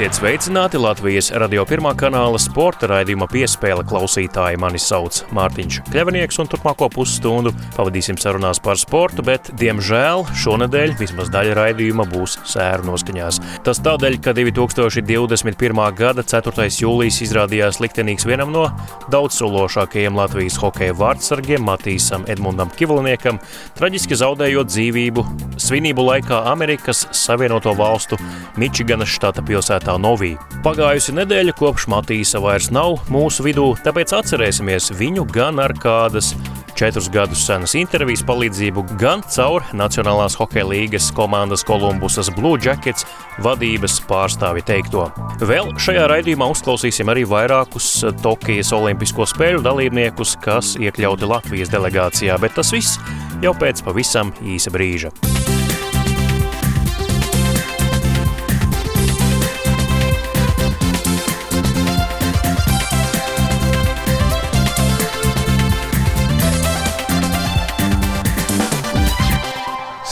Esiet sveicināti Latvijas radio pirmā kanāla sporta raidījuma piespēle klausītāji. Mani sauc Mārtiņš Kļavinieks, un turpmāko pusstundu pavadīsim sarunās par sportu, bet, diemžēl, šonadēļ vismaz daļa raidījuma būs sēru noskaņās. Tas tādēļ, ka 2021. gada 4. jūlijas izrādījās liktenīgs vienam no daudzsološākajiem Latvijas hokeja vārdsargiem Matīsam Edmundam Kivliniekam, traģiski zaudējot dzīvību svinību laikā Amerikas Savienoto Valstu Mičiganas štata pilsētā pilsētā Novī. Pagājusi nedēļa kopš Matīsa vairs nav mūsu vidū, tāpēc atcerēsimies viņu gan ar kādas četrus gadus senas intervijas palīdzību, gan caur Nacionālās hokeja līgas komandas Kolumbusas Blue Jackets vadības pārstāvi teikto. Vēl šajā raidījumā uzklausīsim arī vairākus Tokijas Olimpisko spēļu dalībniekus, kas iekļauti Latvijas delegācijā, bet tas viss jau pēc pavisam īsa brīža.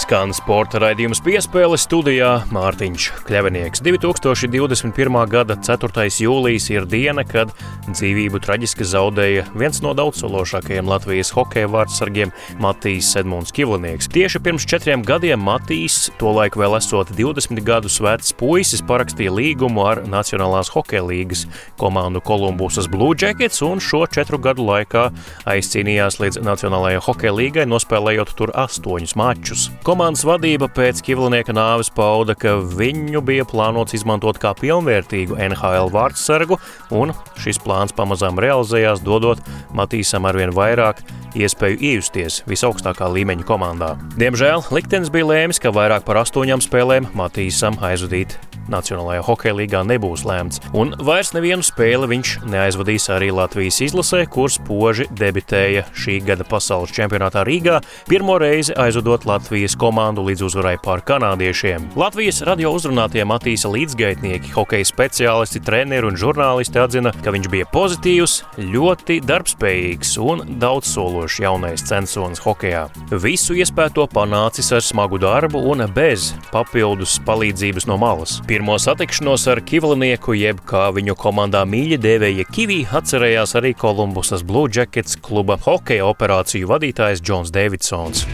Skan sporta raidījums piespēle studijā Mārtiņš Kļavinieks. 2021. gada 4. jūlijas ir diena, kad dzīvību traģiski zaudēja viens no daudzsološākajiem Latvijas hokeja vārdsargiem Matīs Edmunds Kivlinieks. Tieši pirms četriem gadiem Matīs, tolaik vēl esot 20 gadus vecs puisis, parakstīja līgumu ar Nacionālās hokeja līgas komandu Kolumbusas Blue Jackets un šo četru gadu laikā aizcīnījās līdz Nacionālajai hokeja līgai, nospēlējot tur astoņus mačus. Komandas vadība pēc Kivlinieka nāves pauda, ka viņu bija plānots izmantot kā pilnvērtīgu NHL vārdsargu, un šis plāns pamazām realizējās, dodot Matīsam arvien vairāk iespēju iejusties visaugstākā līmeņa komandā. Diemžēl liktenis bija lēmis, ka vairāk par astoņām spēlēm Matīsam aizvadīt Nacionālajā hokeja līgā nebūs lēmts, un vairs nevienu spēli viņš neaizvadīs arī Latvijas izlasē, kur spoži debitēja šī gada pasaules čempionātā Rīgā, pirmo reizi aizvadot Latvijas komandu līdz uzvarai pār kanādiešiem. Latvijas radio uzrunātie Matīsa līdzgaitnieki, hokeja speciālisti, treneri un žurnālisti atzina, ka viņš bija pozitīvs, ļoti darbspējīgs un daudzsološs jaunais censonis hokejā. Visu iespēto panācis ar smagu darbu un bez papildus palīdzības no malas. Pirmo satikšanos ar Kivlinieku, jeb kā viņu komandā mīļi dēvēja Kivī, atcerējās arī Kolumbusas Blue Jackets kluba hokeja operāciju vadītājs Džons Davidsons.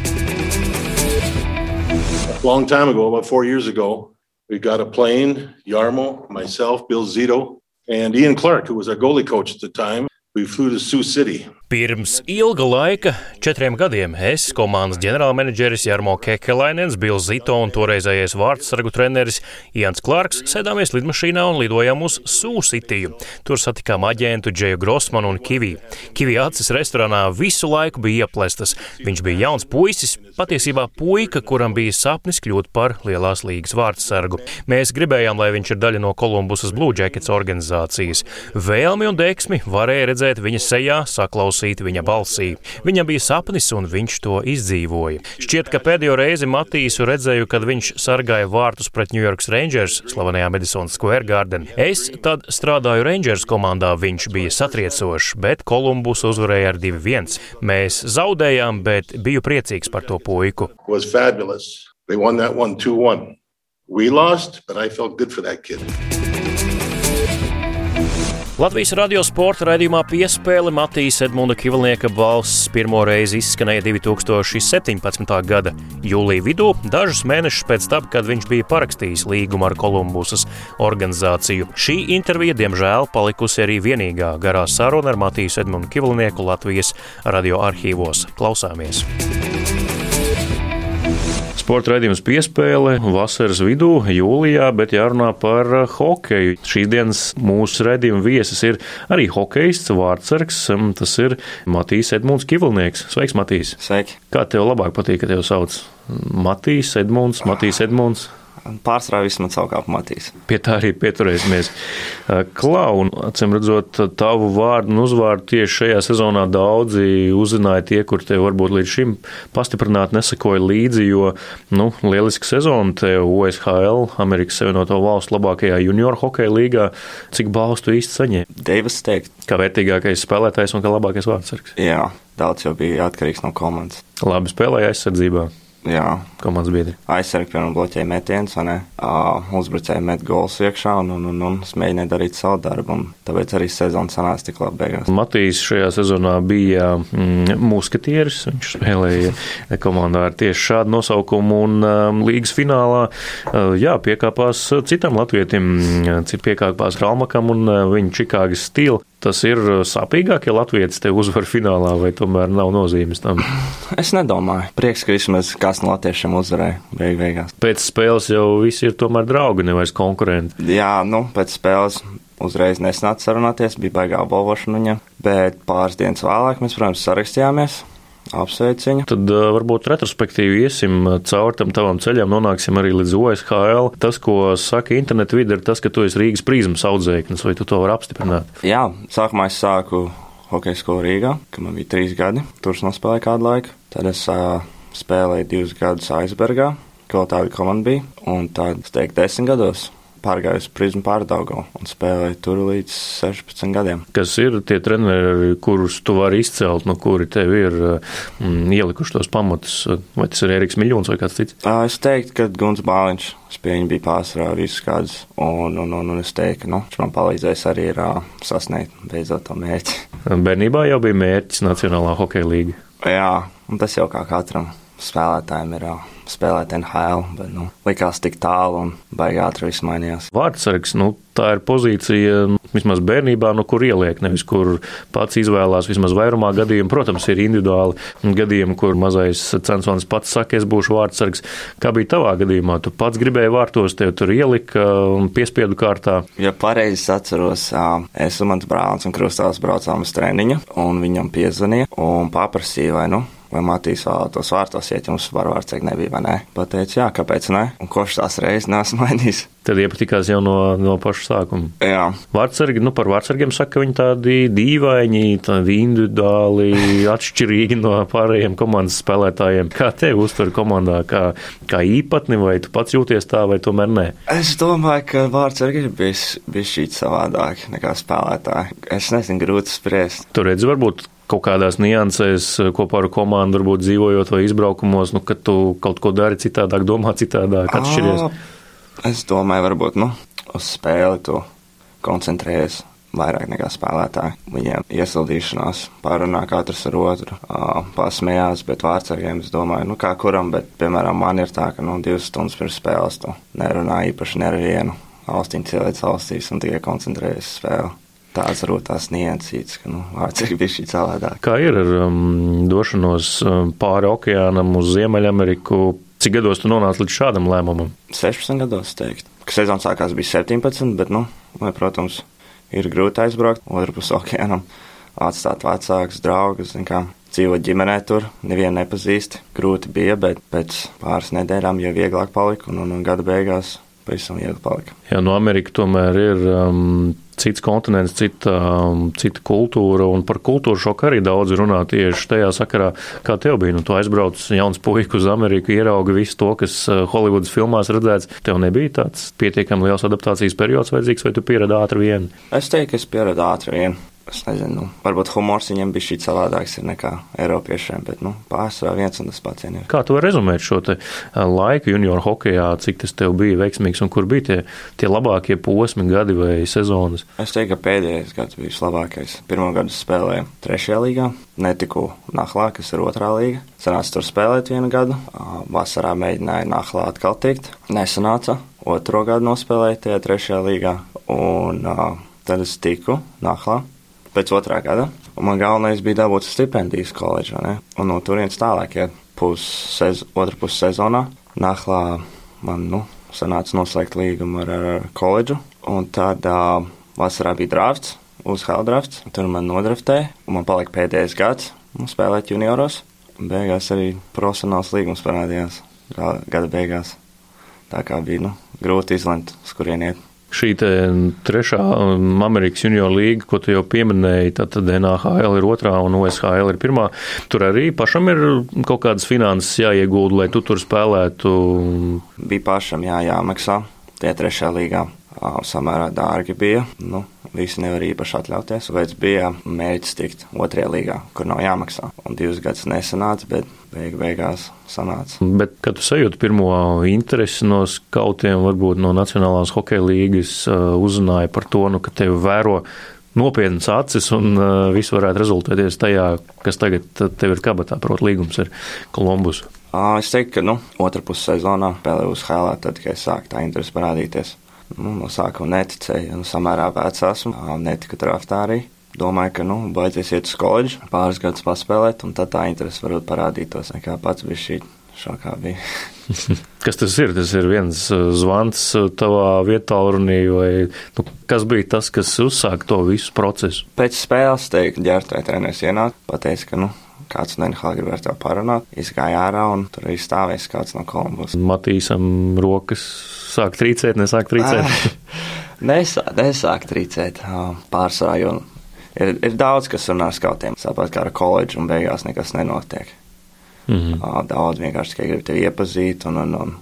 Long time ago, about four years ago, we got a plane, Yarmo, myself, Bill Zito, and Ian Clark, who was our goalie coach at the time. We flew to Sioux City. Pirms ilga laika, četriem gadiem, es, komandas ģenerālmenedžeris Jarmo Kekelainens, Bils Zito un toreizējais vārdsargu treneris Jans Klārks sēdāmies lidmašīnā un lidojām uz Sūsitiju. Tur satikām aģentu Džeju Grossmanu un Kivī. Kivī acis restorānā visu laiku bija ieplestas. Viņš bija jauns puisis, patiesībā puika, kuram bija sapnis kļūt par lielās līgas vārdsargu. Mēs gribējām, lai viņš ir daļa no Kolumbusas Blue Jackets organizācijas. Vēlmi un deksmi varēja redzēt viņa sejā, saklausīt klausīt viņa balsī. Viņam bija sapnis, un viņš to izdzīvoja. Šķiet, ka pēdējo reizi Matīsu redzēju, kad viņš sargāja vārtus pret New York Rangers slavenajā Madison Square Garden. Es tad strādāju Rangers komandā, viņš bija satriecošs, bet Kolumbus uzvarēja ar 2-1. Mēs zaudējām, bet biju priecīgs par to puiku. They won that one 2 1. We lost, but I felt good for that kid. Latvijas radio sporta raidījumā piespēle Matīs Edmunda Kivalnieka balss pirmo reizi izskanēja 2017. gada jūlija vidū, dažus mēnešus pēc tam, kad viņš bija parakstījis līgumu ar Kolumbusas organizāciju. Šī intervija, diemžēl, palikusi arī vienīgā garā saruna ar Matīs Edmundu Kivalnieku Latvijas radio arhīvos. Klausāmies! Sporta raidījums piespēle vasaras vidū, jūlijā, bet jārunā par uh, hokeju. Šīs dienas mūsu raidījuma viesis ir arī hokeists, vārdsargs. Um, tas ir Matīs Edmunds Kivilnieks. Sveiks, Matīs! Sveiki! Kā tev labāk patīk, ka tev sauc Matīs Edmunds, Matīs Edmunds? Pārsvarā viss man savukārt matīs. Pie tā arī pieturēsimies. Klau, acīm redzot, tavu vārdu un uzvārdu tieši šajā sezonā daudzi uzzināja tie, kur te varbūt līdz šim pastiprināti nesakoja līdzi, jo, nu, lieliska sezona te OSHL, Amerikas Savienoto Valstu labākajā junior hokeja līgā. Cik balstu īsti saņēma? Deivas teikt. Kā vērtīgākais spēlētājs un kā labākais vārdsargs? Jā, daudz jau bija atkarīgs no komandas. Labi spēlēja aizsardzībā. Jā, komandas biedri. aizsargi, piemēram, bloķēja metienus, vai ne? Uh, uzbrucēji met gols iekšā, un, un, un, un es mēģināju darīt savu darbu, tāpēc arī sezona sanāca tik labi beigās. Matīs šajā sezonā bija mm, muskatieris. Viņš spēlēja komandā ar tieši šādu nosaukumu un um, līgas finālā. Uh, jā, piekāpās citam latvietim, piekāpās Ralmakam un uh, viņa Čikāgas stilu. Tas ir sāpīgāk, ja Latvijas te uzvar finālā, vai tomēr nav nozīmes tam? Es nedomāju. Prieks, ka vismaz kāds no latviešiem uzvarēja beig beigās. Pēc spēles jau visi ir tomēr draugi, nevis konkurenti. Jā, nu, pēc spēles uzreiz nesnāca sarunāties, bija baigā balvošana viņam, bet pāris dienas vēlāk mēs, protams, sarakstījāmies. Apsveicu viņu. Tad varbūt retrospektīvi iesim cauri tam tavam ceļam, nonāksim arī līdz OSHL. Tas, ko saka interneta vide, ir tas, ka tu esi Rīgas prizmas audzēknis, vai tu to vari apstiprināt? Jā, sākumā es sāku hokeja skolu Rīgā, kad man bija trīs gadi. Tur es nospēlēju kādu laiku. Tad es uh, spēlēju divus gadus aizbergā, kaut tāda komanda bija. Un tad, es teiktu, desmit gados pārgāju uz prizmu pārdaugu un spēlēju tur līdz 16 gadiem. Kas ir tie treneri, kurus tu vari izcelt, no kuri tev ir mm, ielikuši tos pamatus? Vai tas ir Eriks Miljons vai kāds cits? Es teiktu, ka Guns Bāliņš spēļņi bija pārsvarā visus gadus, un, un, un, un es teiktu, ka nu, viņš man palīdzēs arī ir, uh, sasniegt beidzot to mērķi. Bērnībā jau bija mērķis Nacionālā hokeja līga. Jā, un tas jau kā katram spēlētājiem ir. Spēlēt NHL, bet nu, likās tik tālu un baigi ātri viss mainījās. Vārdsargs, nu, tā ir pozīcija vismaz bērnībā, no kur ieliek, nevis kur pats izvēlās. Vismaz vairumā gadījumu, protams, ir individuāli gadījumi, kur mazais censons pats saka, es būšu vārdsargs. Kā bija tavā gadījumā? Tu pats gribēji vārtos, tev tur ielika un piespiedu kārtā. Ja pareizi atceros, es un mans brālis un krustāls braucām uz treniņu, un viņam piezvanīja un paprasīja, vai nu vai Matīs vēlētos vārtos iet, jums var vārdsēk nebija, vai nē. Pateicu, jā, kāpēc ne? Un koš tās reizes nesmu mainījis. Tad iepatikās jau no, no paša sākuma. Jā. Vārdsargi, nu par vārdsargiem saka, ka viņi tādi dīvaini, tādi individuāli atšķirīgi no pārējiem komandas spēlētājiem. Kā tev uztver komandā, kā, kā īpatni, vai tu pats jūties tā, vai tomēr nē? Es domāju, ka vārdsargi ir bijis, bijis šī savādāk nekā spēlētāji. Es nezinu, grūti spriest. Tur redz, varbūt kaut kādās niansēs kopā ar komandu, varbūt dzīvojot vai izbraukumos, nu, kad tu kaut ko dari citādāk, domā citādāk, atšķiries? Es domāju, varbūt nu, uz spēli tu koncentrējies vairāk nekā spēlētāji. Viņiem iesildīšanās pārunā katrs ar otru, pasmējās, bet vārdsargiem es domāju, nu kā kuram, bet, piemēram, man ir tā, ka nu, divas stundas pirms spēles tu nerunā īpaši ne ar vienu valstīm cilvēks valstīs un tikai koncentrējies uz tās niansīts, ka nu, vārdsargi bija šī savādāk. Kā ir ar um, došanos pāri okeānam uz Ziemeļameriku? Cik gados tu nonāci līdz šādam lēmumam? 16 gados, teikt. Sezona sākās, bija 17, bet, nu, vai, protams, ir grūti aizbraukt otrpus okeānam, atstāt vecākus, draugus, kā dzīvot ģimenē tur, nevienu nepazīst. Grūti bija, bet pēc pāris nedēļām jau vieglāk palika un, un, un gada beigās pavisam viegli palika. Jā, no Amerikas tomēr ir um, cits kontinents, cita, um, cita kultūra, un par kultūru šoku arī daudz runā tieši tajā sakarā, kā tev bija. Nu, tu aizbrauc jauns puika uz Ameriku, ieraugi visu to, kas Holivudas filmās redzēts. Tev nebija tāds pietiekami liels adaptācijas periods vajadzīgs, vai tu pieradi ātri vien? Es teiktu, es pieradu ātri vien es nezinu, nu, varbūt humors viņam bija šī savādāks nekā Eiropiešiem, bet nu, pārsvarā viens un tas pats. Ir. Kā tu vari rezumēt šo laiku junior hokeja, cik tas tev bija veiksmīgs un kur bija tie, tie labākie posmi, gadi vai sezonas? Es teiktu, ka pēdējais gads bija vislabākais. Pirmā gada spēlēju trešajā līgā, netiku Nahlā, kas ir otrā līga. Sanāca tur spēlēt vienu gadu, vasarā mēģināju Nahlā atkal tikt, nesanāca. Otro gadu nospēlēju tajā trešajā līgā, un uh, tad es tiku Nahlā pēc otrā gada. Un man galvenais bija dabūt stipendijas koledžā, un no turienes tālāk, ja pussez, otrā pusē sezonā, Nahlā man nu, sanāca noslēgt līgumu ar, ar koledžu, un tad uh, vasarā bija drafts, USHL drafts, tur man nodraftēja, un man palika pēdējais gads spēlēt junioros, un beigās arī profesionāls līgums parādījās gada beigās. Tā kā bija nu, grūti izlemt, uz kurien iet šī trešā um, Amerikas junior līga, ko tu jau pieminēji, tad NHL ir otrā un OSHL ir pirmā. Tur arī pašam ir kaut kādas finanses jāiegūda, lai tu tur spēlētu. Bija pašam jā, jāmaksā tie trešā līgā. Samērā dārgi bija. Nu, visi nevar īpaši atļauties. Tāpēc bija mērķis tikt otrajā līgā, kur nav jāmaksā. Un divus gadus nesanāca, bet beig beigās sanāca. Bet, kad tu sajūti pirmo interesi no skautiem, varbūt no Nacionālās hokeja līgas, uzzināja par to, nu, ka tevi vēro nopietnas acis un uh, viss varētu rezultēties tajā, kas tagad tev ir kabatā, proti, līgums ar Kolumbusu. Es teiktu, ka nu, otrā pusē sezonā spēlēju uz Hēlā, tad, kad sāk tā interese parādīties. Nu, no sākuma neticēju, nu, samērā vecs esmu, netiku draftā arī. Domāju, ka, nu, beidzies iet uz koledžu, pāris gadus paspēlēt, un tad tā interese varbūt parādītos, nekā pats bija šī šokā bija. kas tas ir? Tas ir viens zvans tavā vietā, vai nu, kas bija tas, kas uzsāka to visu procesu? Pēc spēles, teikt, ģērbtai treneris ienāca, pateica, ka, nu, kāds no NHL grib ar tevi parunāt. Izgāja ārā un tur arī stāvēs kāds no Kolumbus. Matīsam rokas sāk trīcēt, nesāk trīcēt. Nesā, nesāk trīcēt pārsvarā, jo ir, ir daudz, kas runā ar skautiem. Tāpat kā ar koledžu un beigās nekas nenotiek. Mm -hmm. Daudz vienkārši tikai grib tevi iepazīt un, un, un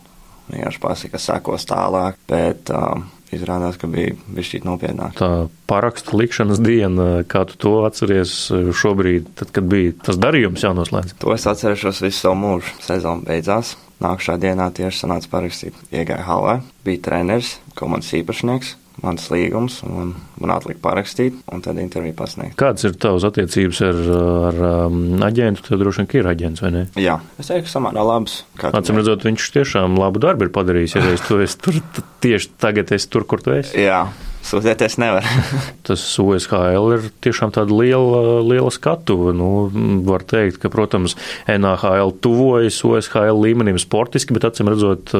vienkārši pasaka, kas sekos tālāk. Bet um, izrādās, ka bija bijis nopietnāk. Tā parakstu likšanas diena, kā tu to atceries šobrīd, tad, kad bija tas darījums jānoslēdz? To es atcerēšos visu savu mūžu. Sezona beidzās. Nākamā dienā tieši sanāca parakstīt. Iegāja halē, bija treneris, komandas īpašnieks, mans līgums, un man atlika parakstīt, un tad interviju pasniegt. Kādas ir tavas attiecības ar, ar um, aģentu? Tev droši vien ir aģents, vai ne? Jā, es teiktu, samērā labs. Acīm redzot, viņš tiešām labu darbu ir padarījis. Ja tu esi tur tieši tagad, esi tur, kur tu esi. Jā. Sūdzēties nevar. Tas OSHL ir tiešām tāda liela, liela skatuve. Nu, var teikt, ka, protams, NHL tuvojas OSHL līmenim sportiski, bet acīm redzot,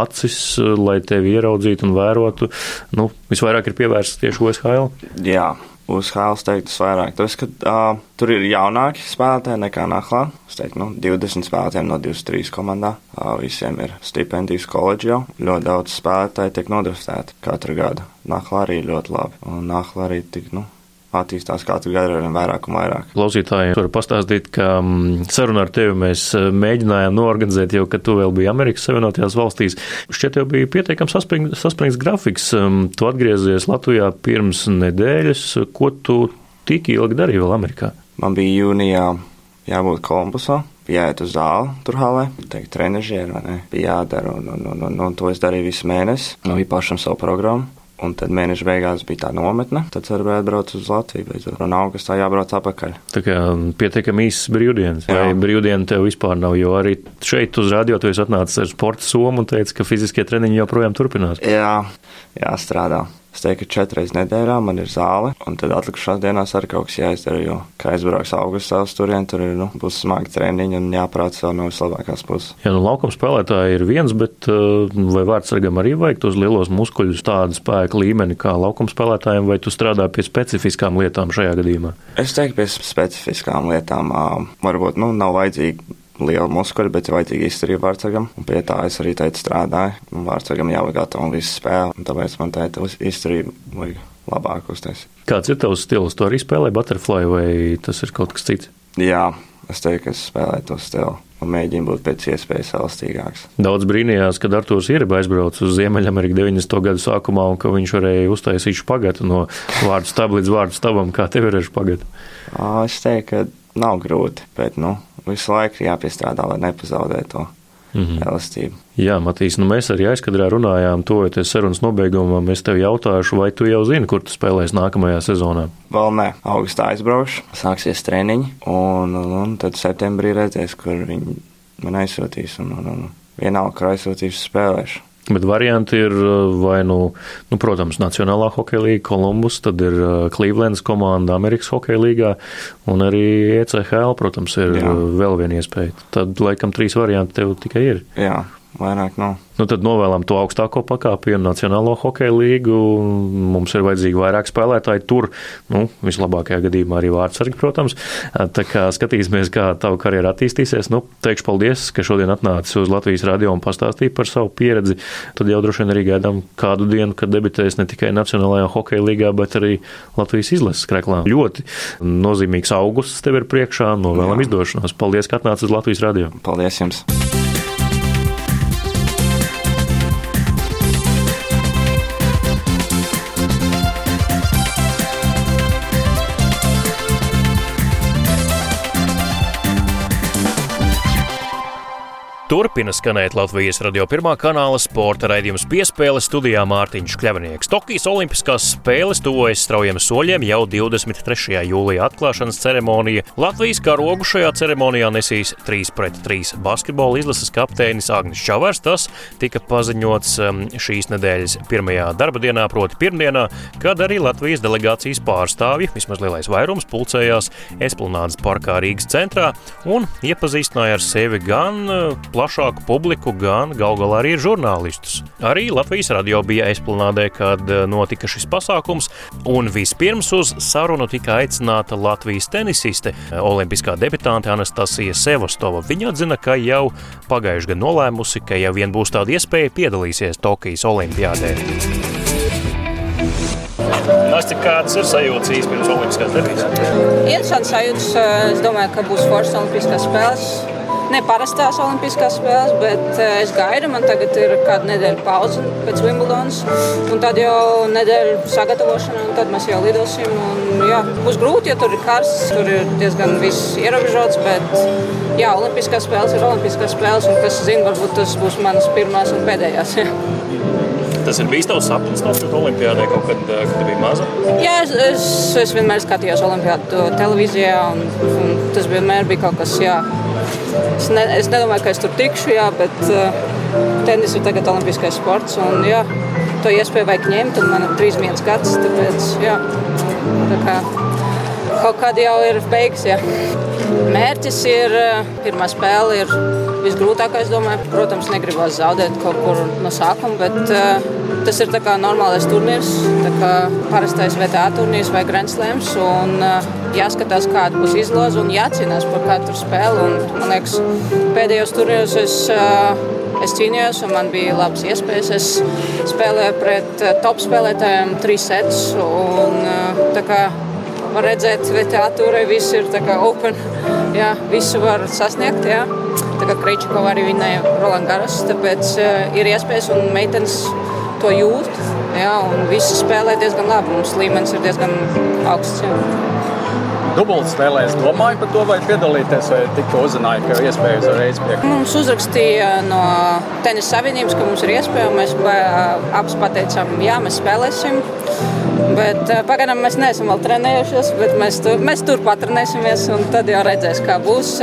acis, lai tevi ieraudzītu un vērotu, nu, visvairāk ir pievērsts tieši OSHL. Jā uz Hāles teiktu vairāk. Tas, ka uh, tur ir jaunāki spēlētāji nekā Nahlā. Es teiktu, nu, 20 spēlētājiem no 23 komandā. Uh, visiem ir stipendijas koledža jau. Ļoti daudz spēlētāji tiek nodraftēti katru gadu. Nahlā arī ļoti labi. Un Nahlā arī tik, nu, attīstās katru gadu ar vien vairāk un vairāk. Klausītājiem var pastāstīt, ka mm, sarunu ar tevi mēs e, mēģinājām norganizēt jau, kad tu vēl biji Amerikas Savienotajās valstīs. Šķiet, tev bija pietiekams saspringts, grafiks. Mm, tu atgriezies Latvijā pirms nedēļas. Ko tu tik ilgi darīji vēl Amerikā? Man bija jūnijā jābūt. Bija jāiet uz zāli, tur halē, teikt, trenižieri, vai ne? Bija jādara, un, un, un, un, un to es darīju visu mēnesi. Man bija pašam savu programmu. Un tad mēneša beigās bija tā nometne. Tad varēja atbraukt uz Latviju, beidzot. Un augustā jābrauc atpakaļ. Tā kā pietiekami īsts brīvdienas. Vai brīvdiena tev vispār nav? Jo arī šeit uz radio tu esi atnācis ar sporta somu un teici, ka fiziskie treniņi joprojām turpinās. Jā, jā strādā. Es teiktu, ka četras nedēļā man ir zāle, un tad atlikušās dienās arī kaut kas jāizdara. Jo, kā aizbrauks augustā uz turieni, tur ir, nu, būs smagi treniņi un jāprāt sev no vislabākās puses. Jā, nu, laukuma spēlētāji ir viens, bet uh, vai vārdsargam arī vajag tos lielos muskuļus, tādu spēku līmeni kā laukuma spēlētājiem, vai tu strādā pie specifiskām lietām šajā gadījumā? Es teiktu, pie specifiskām lietām. Varbūt, nu, nav vajadzīgi liela muskuļa, bet ir vajadzīga izturība vārdsargam. Un pie tā es arī teicu, strādāju. Vārdsargam jābūt gatavam visu spēli, un tāpēc man teica, izturība vajag labāk uztaisīt. Kāds ir tavs stils? Tu arī spēlē butterfly vai tas ir kaut kas cits? Jā, es teiktu, ka es spēlēju to stilu. Mēģinu būt pēc iespējas elastīgāks. Daudz brīnījās, kad Arthurs ir aizbraucis uz Ziemeļameriku 90. gadu sākumā, un ka viņš varēja uztaisīt špagatu no vārdu stabla līdz vārdu stabam. Kā tev ir ar špagatu? Es teiktu, ka nav grūti, bet nu, visu laiku jāpiestrādā, lai nepazaudētu to mm -hmm. elastību. Jā, Matīs, nu mēs arī aizkadrā runājām, tojoties sarunas nobeigumam. Es tev jautāšu, vai tu jau zini, kur tu spēlēsi nākamajā sezonā? Vēl nē, augustā aizbraukšu, sāksies treniņi, un, un, un tad septembrī redzēs, kur viņi man aizsūtīs, un, un, un vienalga, kur aizsūtīs, spēlēšu. Bet varianti ir uh, vai nu, nu protams, Nacionālā hokeja līnija, Kolumbus, tad ir uh, Clevelands komanda Amerikas hokeja līgā, un arī ECHL, protams, ir Jā. Uh, vēl viena iespēja. Tad, laikam, trīs varianti tev tikai ir. Jā, vairāk nav. Nu, tad novēlam to augstāko pakāpienu Nacionālo hokeja līgu. Mums ir vajadzīgi vairāk spēlētāji tur. Nu, vislabākajā gadījumā arī vārdsargi, protams. Tā kā skatīsimies, kā tava karjera attīstīsies. Nu, teikšu paldies, ka šodien atnācis uz Latvijas radio un pastāstīja par savu pieredzi. Tad jau droši vien arī gaidām kādu dienu, kad debitēs ne tikai Nacionālajā hokeja līgā, bet arī Latvijas izlases kreklā. Ļoti nozīmīgs augusts tev ir priekšā. Novēlam izdošanos. Paldies, ka atnācis uz Latvijas radio. Paldies jums! Turpina skanēt Latvijas radio pirmā kanāla sporta raidījums piespēle studijā Mārtiņš Kļavnieks. Tokijas Olimpiskās spēles tuvojas straujiem soļiem jau 23. jūlijā atklāšanas ceremonija. Latvijas karogu šajā ceremonijā nesīs 3 pret 3 basketbola izlases kapteinis Agnis Čavars. Tas tika paziņots um, šīs nedēļas pirmajā darba dienā, proti pirmdienā, kad arī Latvijas delegācijas pārstāvji, vismaz lielais vairums, pulcējās Esplanādes parkā Rīgas centrā un iepazīstināja ar sevi gan plašāku publiku, gan gal galā arī žurnālistus. Arī Latvijas radio bija aizplanādē, kad eh, notika šis pasākums, un vispirms uz sarunu tika aicināta Latvijas tenisiste, eh, olimpiskā debitante Anastasija Sevastova. Viņa atzina, ka jau pagājuši gadu nolēmusi, ka ja vien būs tāda iespēja, piedalīsies Tokijas olimpiādē. Nasti, kādas ir sajūtas īstenībā pirms Olimpiskās debijas? Interesants sajūtas. Es domāju, ka būs foršas Olimpiskās spēles ne parastās Olimpiskās spēles, bet eh, es gaidu. Man tagad ir kāda nedēļa pauze pēc Wimbledonas, un tad jau nedēļa sagatavošana, un tad mēs jau lidosim. Un, jā, būs grūti, jo tur ir karsts, tur ir diezgan viss ierobežots, bet jā, Olimpiskās spēles ir Olimpiskās spēles, un kas zina, varbūt tas būs manas pirmās un pēdējās. Jā. Tas ir bijis tavs sapnis, nokļūt Olimpijādē kaut kad, eh, kad biji maza? Jā, es, es, es vienmēr skatījos Olimpijādu televīzijā, un, un tas vienmēr bija kaut kas, jā, Es, ne, es nedomāju, ka es tur tikšu, jā, bet uh, tenis ir tagad olimpiskais sports. Un, jā, to iespēju vajag ņemt, un man ir 31 gads. Tāpēc, jā, tā kā, kaut kāda jau ir beigas. Jā. Mērķis ir, uh, pirmā spēle ir visgrūtākais, domāju. Protams, negribas zaudēt kaut kur no sākuma, bet uh, tas ir normālais turnīrs, kā parastais VTA turnīrs vai Grand Slams. Un, uh, jāskatās, kāda būs izloze un jācīnās par katru spēli. Un, man liekas, pēdējos turnīros es, es cīnījos, un man bija labas iespējas. Es spēlēju pret top spēlētājiem, trīs sets. Un, var redzēt, VTA turē viss ir open. Jā, visu var sasniegt. Jā. Tā kā Kričakova arī vinēja Roland Garas, tāpēc uh, ir iespējas un meitenes to jūt. Jā, un visi spēlē diezgan labi. Mums līmenis ir diezgan augsts. Jā. Dubultā spēlē es domāju par to, vai piedalīties, vai tikai uzzināju, ka iespēja uzreiz piekļūt. Mums uzrakstīja no Tenisa Savienības, ka mums ir iespēja, un mēs abas pateicām, jā, mēs spēlēsim. Bet pagaidām mēs neesam vēl trenējušies, bet mēs, tur, mēs tur patrenēsimies, un tad jau redzēs, kā būs.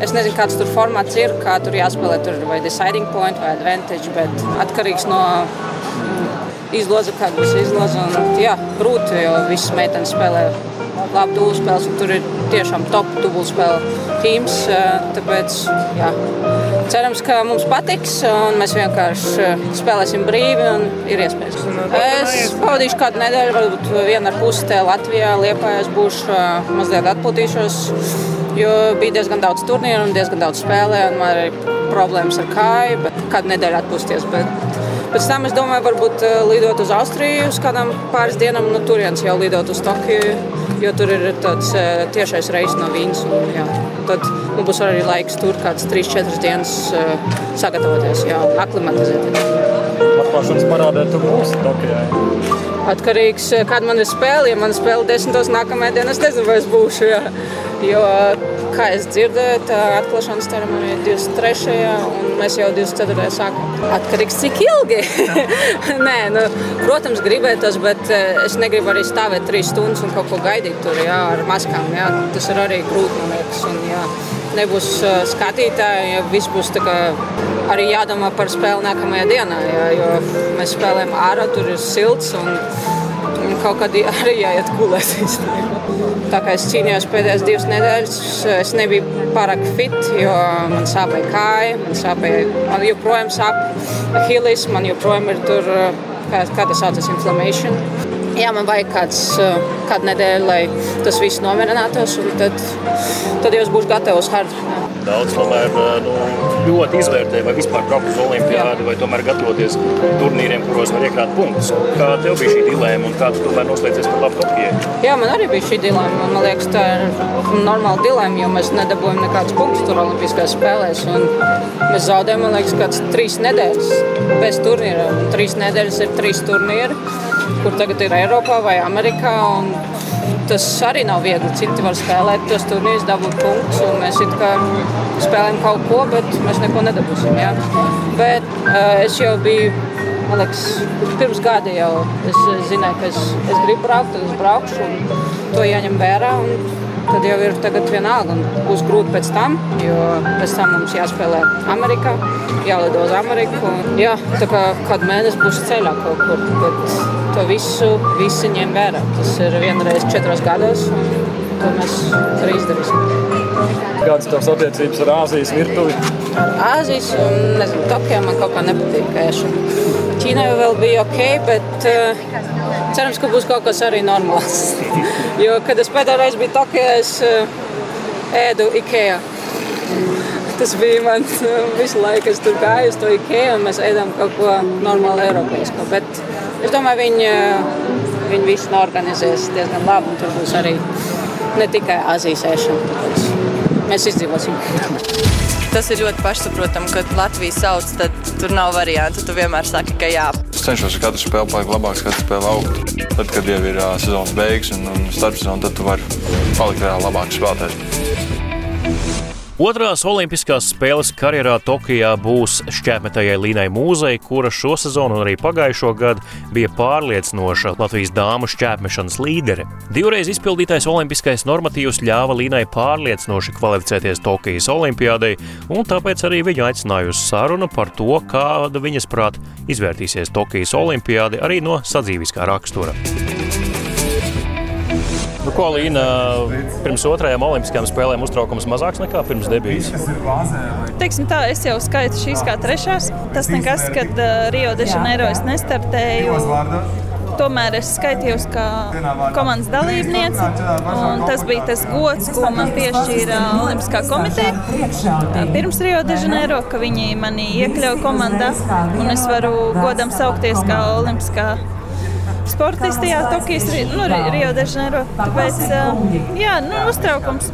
Es nezinu, kāds tur formāts ir, kā tur jāspēlē, tur vai deciding point vai advantage, bet atkarīgs no izloza, kāda būs izloza. Un, jā, grūti, jo visas meitenes spēlē labi dubultspēles, un tur ir tiešām top dubultspēle tīms. Tāpēc jā, cerams, ka mums patiks, un mēs vienkārši spēlēsim brīvi un ir iespējas. Es pavadīšu kādu nedēļu, varbūt vienu ar pusi te Latvijā, Liepājās būšu, mazliet atpūtīšos, jo bija diezgan daudz turnīru un diezgan daudz spēlē, un man arī problēmas ar kāju, bet kādu nedēļu atpūsties. Bet Pēc tam es domāju, varbūt lidot uz Austriju uz kādām pāris dienām, no turienes jau lidot uz Tokiju jo tur ir tāds eh, tiešais reizes no Vīnas. Un, jā, tad mums būs arī laiks tur kādas 3-4 dienas eh, sagatavoties, jau aklimatizēties. Atklāšanas parādē tu būsi Tokijā. Atkarīgs, eh, kāda man ir spēle. Ja man ir spēle desmitos nākamajā dienā, es nezinu, vai es būšu. Jā. Jo kā es dzirdēju, tā atklāšanas ceremonija ir 23. un mēs jau 24. sākam. Atkarīgs cik ilgi. Nē, nu, protams, gribētos, bet eh, es negribu arī stāvēt trīs stundas un kaut ko gaidīt tur jā, ar maskām. Jā. Tas ir arī grūti, man liekas. Un, jā, nebūs skatītāji, ja viss būs kā, arī jādomā par spēli nākamajā dienā. Jā, jo mēs spēlējam ārā, tur ir silts. Un, kaut kad arī jāiet gulēt. Tā kā es cīnījos pēdējās divas nedēļas, es nebiju pārāk fit, jo man sāpēja kāja, man sāpēja, man joprojām sāp Achilles, man joprojām ir tur, kā, kā tas saucas, inflammation. Jā, man vajag kāds, kādu nedēļu, lai tas viss nomierinātos, un tad, tad jau būšu gatavs hard. Jā. Daudz tomēr nu, ļoti izvērtē, vai vispār braukt uz olimpiādu, vai tomēr gatavoties turnīriem, kuros var iekrāt punktus. Kā tev bija šī dilemma un kā tu tomēr noslēdzies par labu Tokijai? Jā, man arī bija šī dilemma. Man liekas, tā ir normāla dilemma, jo mēs nedabūjām nekādus punktus tur Olimpiskajās spēlēs. Mēs zaudējām, man liekas, kāds trīs nedēļas bez turnīra. Trīs nedēļas ir trīs turnīri, kur tagad ir Eiropā vai Amerikā. Un tas arī nav viegli. Citi var spēlēt tos turnīrus, dabūt punktus, un mēs spēlējam kaut ko, bet mēs neko nedabūsim. Ja? Bet uh, es jau biju. Man liekas, pirms gada jau es zināju, ka es, es gribu braukt, tad es braukšu, to jāņem vērā. Un tad jau ir vienalga. Būs grūti pēc tam, jo pēc tam mums jāspēlē Amerikā, jālido uz Ameriku. Jā, tā kā kādu mēnesi būs ceļā kaut kur. Bet to visu visi ņem vērā. Tas ir vienreiz četros gados, un to mēs arī izdarīsim. Kādas tavas attiecības ar Āzijas virtuvi? Ar Āzijas, un nezinu, Tokijā man kaut kā nepatīk ēšana. Ķīnā jau vēl bija ok, bet uh, cerams, ka būs kaut kas arī normāls. jo, kad es pēdējo reizi biju Tokijā, es uh, ēdu Ikea. Tas bija man uh, visu laiku, es tur gāju uz to Ikea un mēs ēdām kaut ko normālu Eiropas. Bet es domāju, viņi, uh, viņi visi norganizēs diezgan labi un tur būs arī ne tikai Azijas ēšana. Mēs izdzīvosim. Tas ir ļoti pašsaprotami, kad Latvija sauc, tad tur nav variantu. Tu vienmēr saki, ka jā. Es cenšos ar katru spēli palikt labāks, katru spēli augt. Tad, kad jau ir uh, sezonas beigas un, un starpsezona, tad tu vari palikt vēl labāks spēlētājs. Otrās Olimpiskās spēles karjerā Tokijā būs šķērsmetējai Līnai Mūzei, kura šo sezonu un arī pagājušo gadu bija pārliecinoša Latvijas dāmu šķērsmešanas līdere. Divreiz izpildītais olimpiskais normatīvs ļāva Līnai pārliecinoši kvalificēties Tokijas Olimpiādei, un tāpēc arī viņu aicināja uz sarunu par to, kāda viņas prāt izvērtīsies Tokijas Olimpiāde arī no sadzīviskā rakstura. Nu, ko Līna pirms otrajām olimpiskajām spēlēm uztraukums mazāks nekā pirms debijas? Teiksim tā, es jau skaitu šīs kā trešās. Tas nekas, kad uh, Rio de Janeiro es nestartēju. Tomēr es skaitījos kā komandas dalībniece. Tas bija tas gods, ko man piešķīra Olimpiskā komiteja pirms Rio de Janeiro, ka viņi mani iekļauja komandā. Es varu godam saukties kā Olimpiskā komiteja sportisti, jā, Tokijas, nu, Rio de Janeiro. Tāpēc, jā, nu, uztraukums.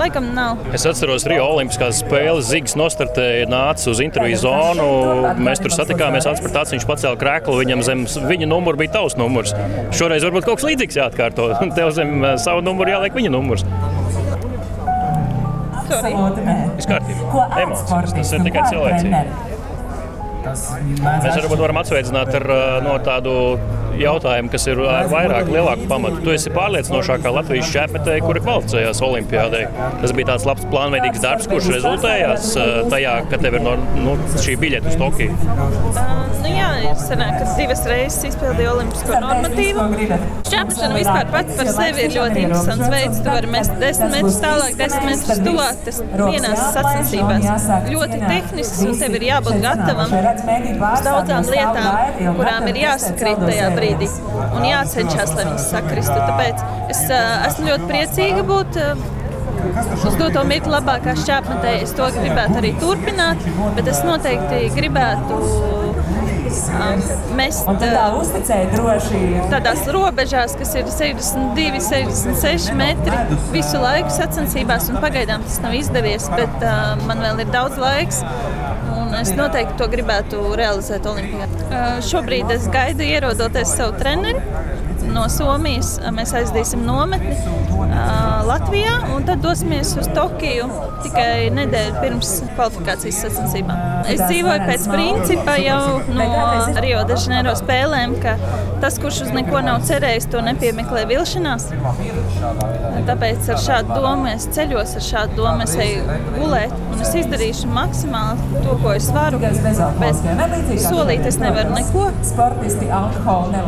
Laikam nav. Es atceros, Rio Olimpiskās spēles Zigs nostartēja, nāca uz interviju zonu. Mēs tur satikāmies acis, viņš pacēla krēklu, viņam zem viņa numura bija tavs numurs. Šoreiz varbūt kaut kas līdzīgs jāatkārto. Tev zem savu numuru jāliek viņa numurs. Viss kārtībā. Emocijas. Tas ir tikai cilvēcīgi. Mēs varbūt varam atsveicināt ar no, tādu jautājumu, kas ir ar vairāk, lielāku pamatu. Tu esi pārliecinošākā Latvijas šķērsmetēji, kuri kvalificējās Olimpijādē. Tas bija tāds labs plānveidīgs darbs, kurš rezultējās tajā, ka tev ir no, nu, šī biļete uz Tokiju. Uh, nu jā, ir sanāk, ka divas reizes izpildīja olimpisko normatīvu. Šķērsmešana vispār pats par sevi ir ļoti interesants veids. Tu vari mest desmit metrus tālāk, desmit metrus tuvāk. Tas vienās sacensībās ļoti tehnisks un tev ir jābūt gatavam uz daudzām lietām, kurām ir jāsakrīt tajā brīdī un jācenšas, lai viņas sakristu. Tāpēc es esmu ļoti priecīga būt. Uz doto mirkli labākā šķērsmetē es to gribētu arī turpināt, bet es noteikti gribētu mest tādās robežās, kas ir 62, 66 metri visu laiku sacensībās, un pagaidām tas nav izdevies, bet uh, man vēl ir daudz laiks. Es noteikti to gribētu realizēt Olimpijā. Uh, šobrīd es gaidu ierodoties savu treneri no Somijas mēs aizdīsim nometni uh, Latvijā un tad dosimies uz Tokiju tikai nedēļu pirms kvalifikācijas sacensībām. Es dzīvoju pēc principa jau no Rio de Janeiro spēlēm, ka tas, kurš uz neko nav cerējis, to nepiemeklē vilšanās. Tāpēc ar šādu domu es ceļos, ar šādu domu es eju gulēt un es izdarīšu maksimāli to, ko es varu. Bet solīt es nevaru neko.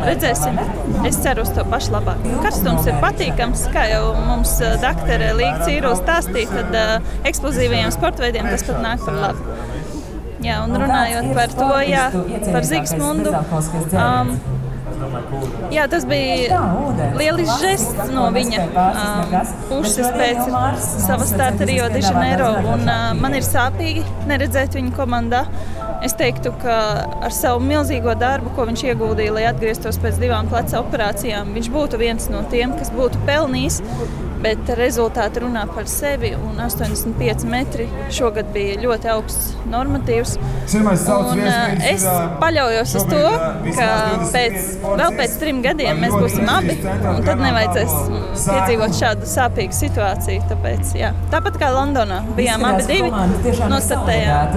Redzēsim. Es ceru uz to pašu labāk. Karstums ir patīkams, kā jau mums eh, doktora Līga Cīro stāstīja, tad uh, eksplozīvajiem sporta veidiem tas pat nāk par labu. Jā, un runājot par to, jā, par Zigsmundu. Um, Jā, tas bija lielisks žests no viņa um, puses pēc sava starta Rio de Janeiro. Un, uh, man ir sāpīgi neredzēt viņu komandā. Es teiktu, ka ar savu milzīgo darbu, ko viņš ieguldīja, lai atgrieztos pēc divām pleca operācijām, viņš būtu viens no tiem, kas būtu pelnījis bet rezultāti runā par sevi. 85 metri šogad bija ļoti augsts normatīvs. Un, es paļaujos uz to, ka pēc, vēl pēc trim gadiem mēs būsim abi, un tad nevajadzēs piedzīvot šādu sāpīgu situāciju. Tāpēc, jā. Tāpat kā Londonā bijām abi divi, nostartējām.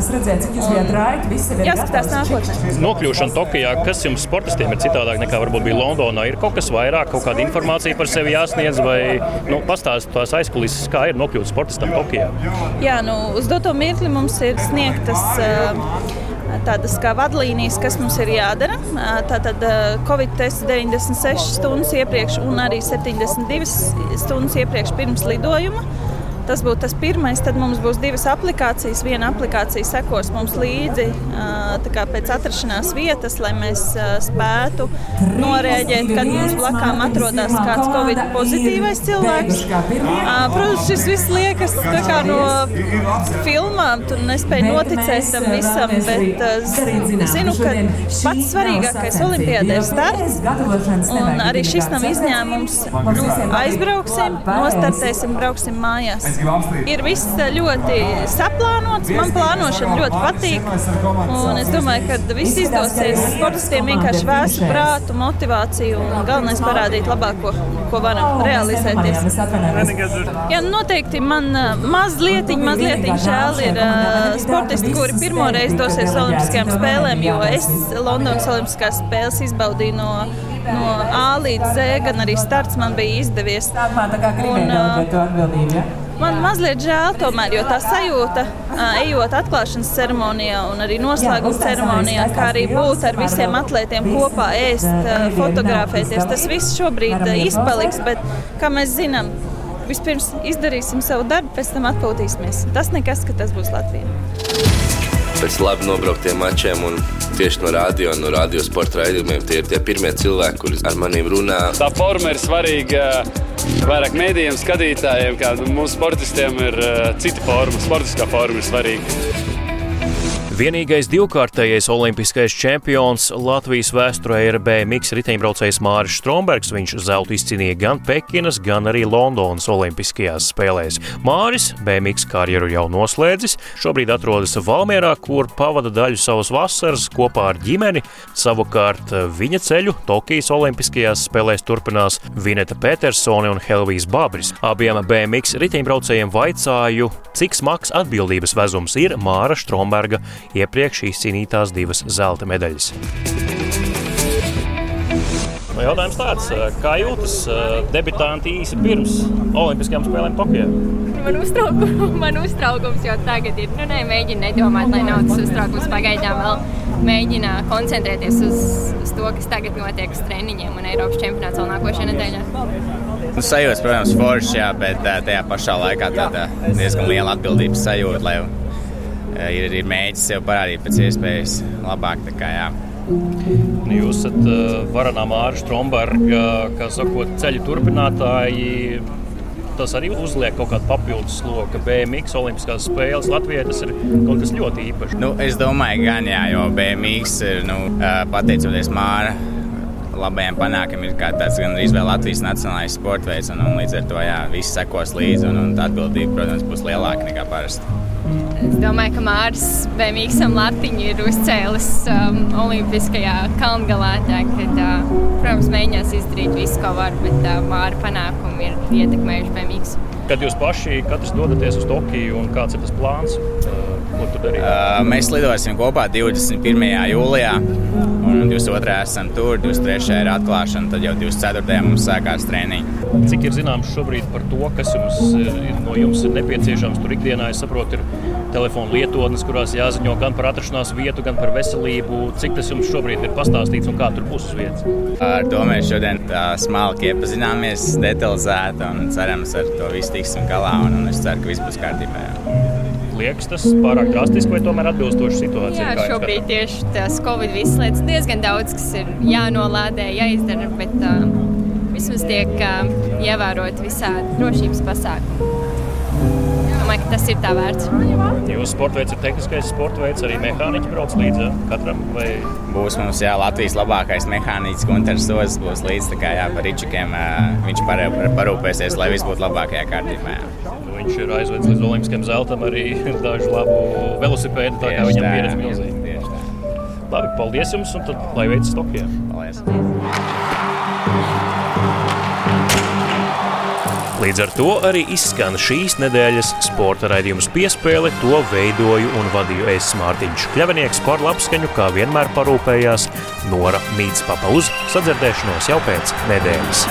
Jāskatās nākotnē. Nokļūšana Tokijā, kas jums sportistiem ir citādāk nekā varbūt bija Londonā, ir kaut kas vairāk, kaut kāda informācija par sevi jāsniedz vai nu, pastāstīt tās aizkulisēs, kā ir nokļūt sportistam Tokijā? Jā, nu, uz doto mirkli mums ir sniegtas. Tādas kā vadlīnijas, kas mums ir jādara. Tātad Covid tests 96 stundas iepriekš un arī 72 stundas iepriekš pirms lidojuma. Tas būtu tas pirmais. Tad mums būs divas aplikācijas. Viena aplikācija sekos mums līdzi pēc atrašanās vietas, lai mēs spētu norēģēt, kad mums blakām atrodas kāds covid pozitīvais cilvēks. Protams, šis viss liekas no filmām. Tu nespēji noticēt tam visam, bet zinu, ka pats svarīgākais olimpiādē ir starts. Un arī šis nav izņēmums. Aizbrauksim, nostartēsim, brauksim mājās. Ir viss ļoti saplānots. Man plānošana ļoti patīk. Un es domāju, ka viss izdosies. Sportistiem vienkārši vēsu prātu, motivāciju un galvenais parādīt labāko, ko varam realizēties. Jā, noteikti man mazliet, mazliet žēl ir sportisti, kuri pirmoreiz dosies Olimpiskajām spēlēm, jo es Londonas Olimpiskās spēles izbaudīju no no A līdz Z, gan arī starts man bija izdevies. Un, uh, Man mazliet žēl, tomēr, jo tā sajūta, ejot atklāšanas ceremonijā un arī noslēguma ceremonijā, kā arī būt ar visiem atlētiem kopā, ēst, fotografēties, tas viss šobrīd izpaliks. Bet, kā mēs zinām, vispirms izdarīsim savu darbu, pēc tam atpūtīsimies. Tas nekas, ka tas būs Latvijā. Pēc labi nobrauktiem mačiem un tieši no radio un no radiosporta raidījumiem tie ir tie pirmie cilvēki, kuri ar maniem runā. Tā forma ir svarīga vairāk mēdījiem, skatītājiem, kā mūsu sportistiem ir cita forma, sportiskā forma ir svarīga. Vienīgais divkārtējais olimpiskais čempions Latvijas vēsturē ir BMX riteņbraucējs Māris Strombergs. Viņš zeltu izcīnīja gan Pekinas, gan arī Londonas Olimpiskajās spēlēs. Māris BMX karjeru jau noslēdzis, šobrīd atrodas Valmierā, kur pavada daļu savas vasaras kopā ar ģimeni. Savukārt viņa ceļu Tokijas Olimpiskajās spēlēs turpinās Vineta Petersone un Helvijas Babris. Abiem BMX riteņbraucējiem vaicāju, cik smags atbildības vezums ir Māra Stromberga iepriekš izcīnītās divas zelta medaļas. Nu, jautājums tāds, kā jūtas debitanti īsi pirms Olimpiskajām spēlēm Tokijā? Man, uztraukums, man uztraukums jau tagad ir. Nu, nē, mēģinu nedomāt, lai nav tas uztraukums. Pagaidām vēl mēģina koncentrēties uz, uz to, kas tagad notiek uz treniņiem un Eiropas čempionāts vēl nākošajā nedēļā. Nu, sajūta, protams, forši, jā, bet tajā pašā laikā tāda diezgan liela atbildības sajūta, lai ir, ir mēģinājis sev parādīt pēc iespējas labāk. Kā, jā. Nu, jūs esat uh, Varanā Mārša Stromberga, kā sakot, ceļu turpinātāji. Tas arī uzliek kaut kādu papildus sloku. BMX Olimpiskās spēles Latvijai tas ir kaut kas ļoti īpašs. Nu, es domāju, gan jā, jo BMX ir nu, pateicoties Māra labajiem panākumiem ir tāds gan izvēle Latvijas nacionālais sports veids, un, un līdz ar to jā, viss sekos līdzi, un, un atbildība, protams, būs lielāka nekā parasti. Es domāju, ka Mārcis Bēmīksam Latiņu ir uzcēlis um, Olimpiskajā kalngalā. Tā, kad, uh, protams, mēģinās izdarīt visu, ko var, bet uh, Māra panākumi ir ietekmējuši Bēmīksu. Kad jūs paši dodaties uz Tokiju un kāds ir tas plāns? Uh, ko tu darīsi? Uh, mēs lidosim kopā 21. jūlijā. Un 22. esam tur, 23. ir atklāšana, tad jau 24. mums sākās treniņi. Cik ir zināms šobrīd par to, kas jums ir, no jums ir nepieciešams tur ikdienā? Es saprotu, ir telefona lietotnes, kurās jāziņo gan par atrašanās vietu, gan par veselību. Cik tas jums šobrīd ir pastāstīts un kā tur būs uz vietas? Ar to mēs šodien smalki iepazināmies, detalizēti un cerams, ar to visu tiksim galā. Un, un es ceru, ka viss būs kārtībā. Jā liekas tas pārāk drastiski vai tomēr atbilstoši situācijai? Jā, šobrīd tieši tās Covid visas lietas diezgan daudz, kas ir jānolādē, jāizdara, bet uh, vismaz tiek uh, ievērot visādi drošības pasākumi. domāju, ka tas ir tā vērts. Jūsu sporta veids ir tehniskais sporta veids, arī mehāniķi brauc līdzi katram. Vai... Būs mums jā, Latvijas labākais mehāniķis Gunārs Ozs, būs līdzi tā kā jā, par Ričikiem. Viņš parūpēsies, lai viss būtu labākajā kārtībā. Jā. Viņš ir aizvedis līdz Olimpiskajam zeltam arī dažu labu velosipēdu, tā kā viņam pieredze milzīga. Labi, paldies jums, un tad lai veicas Tokijā. Paldies! Līdz ar to arī izskan šīs nedēļas sporta raidījums piespēle. To veidoju un vadīju es Mārtiņš Kļavinieks par labskaņu, kā vienmēr parūpējās Nora Mītspapa uz sadzirdēšanos jau pēc nedēļas.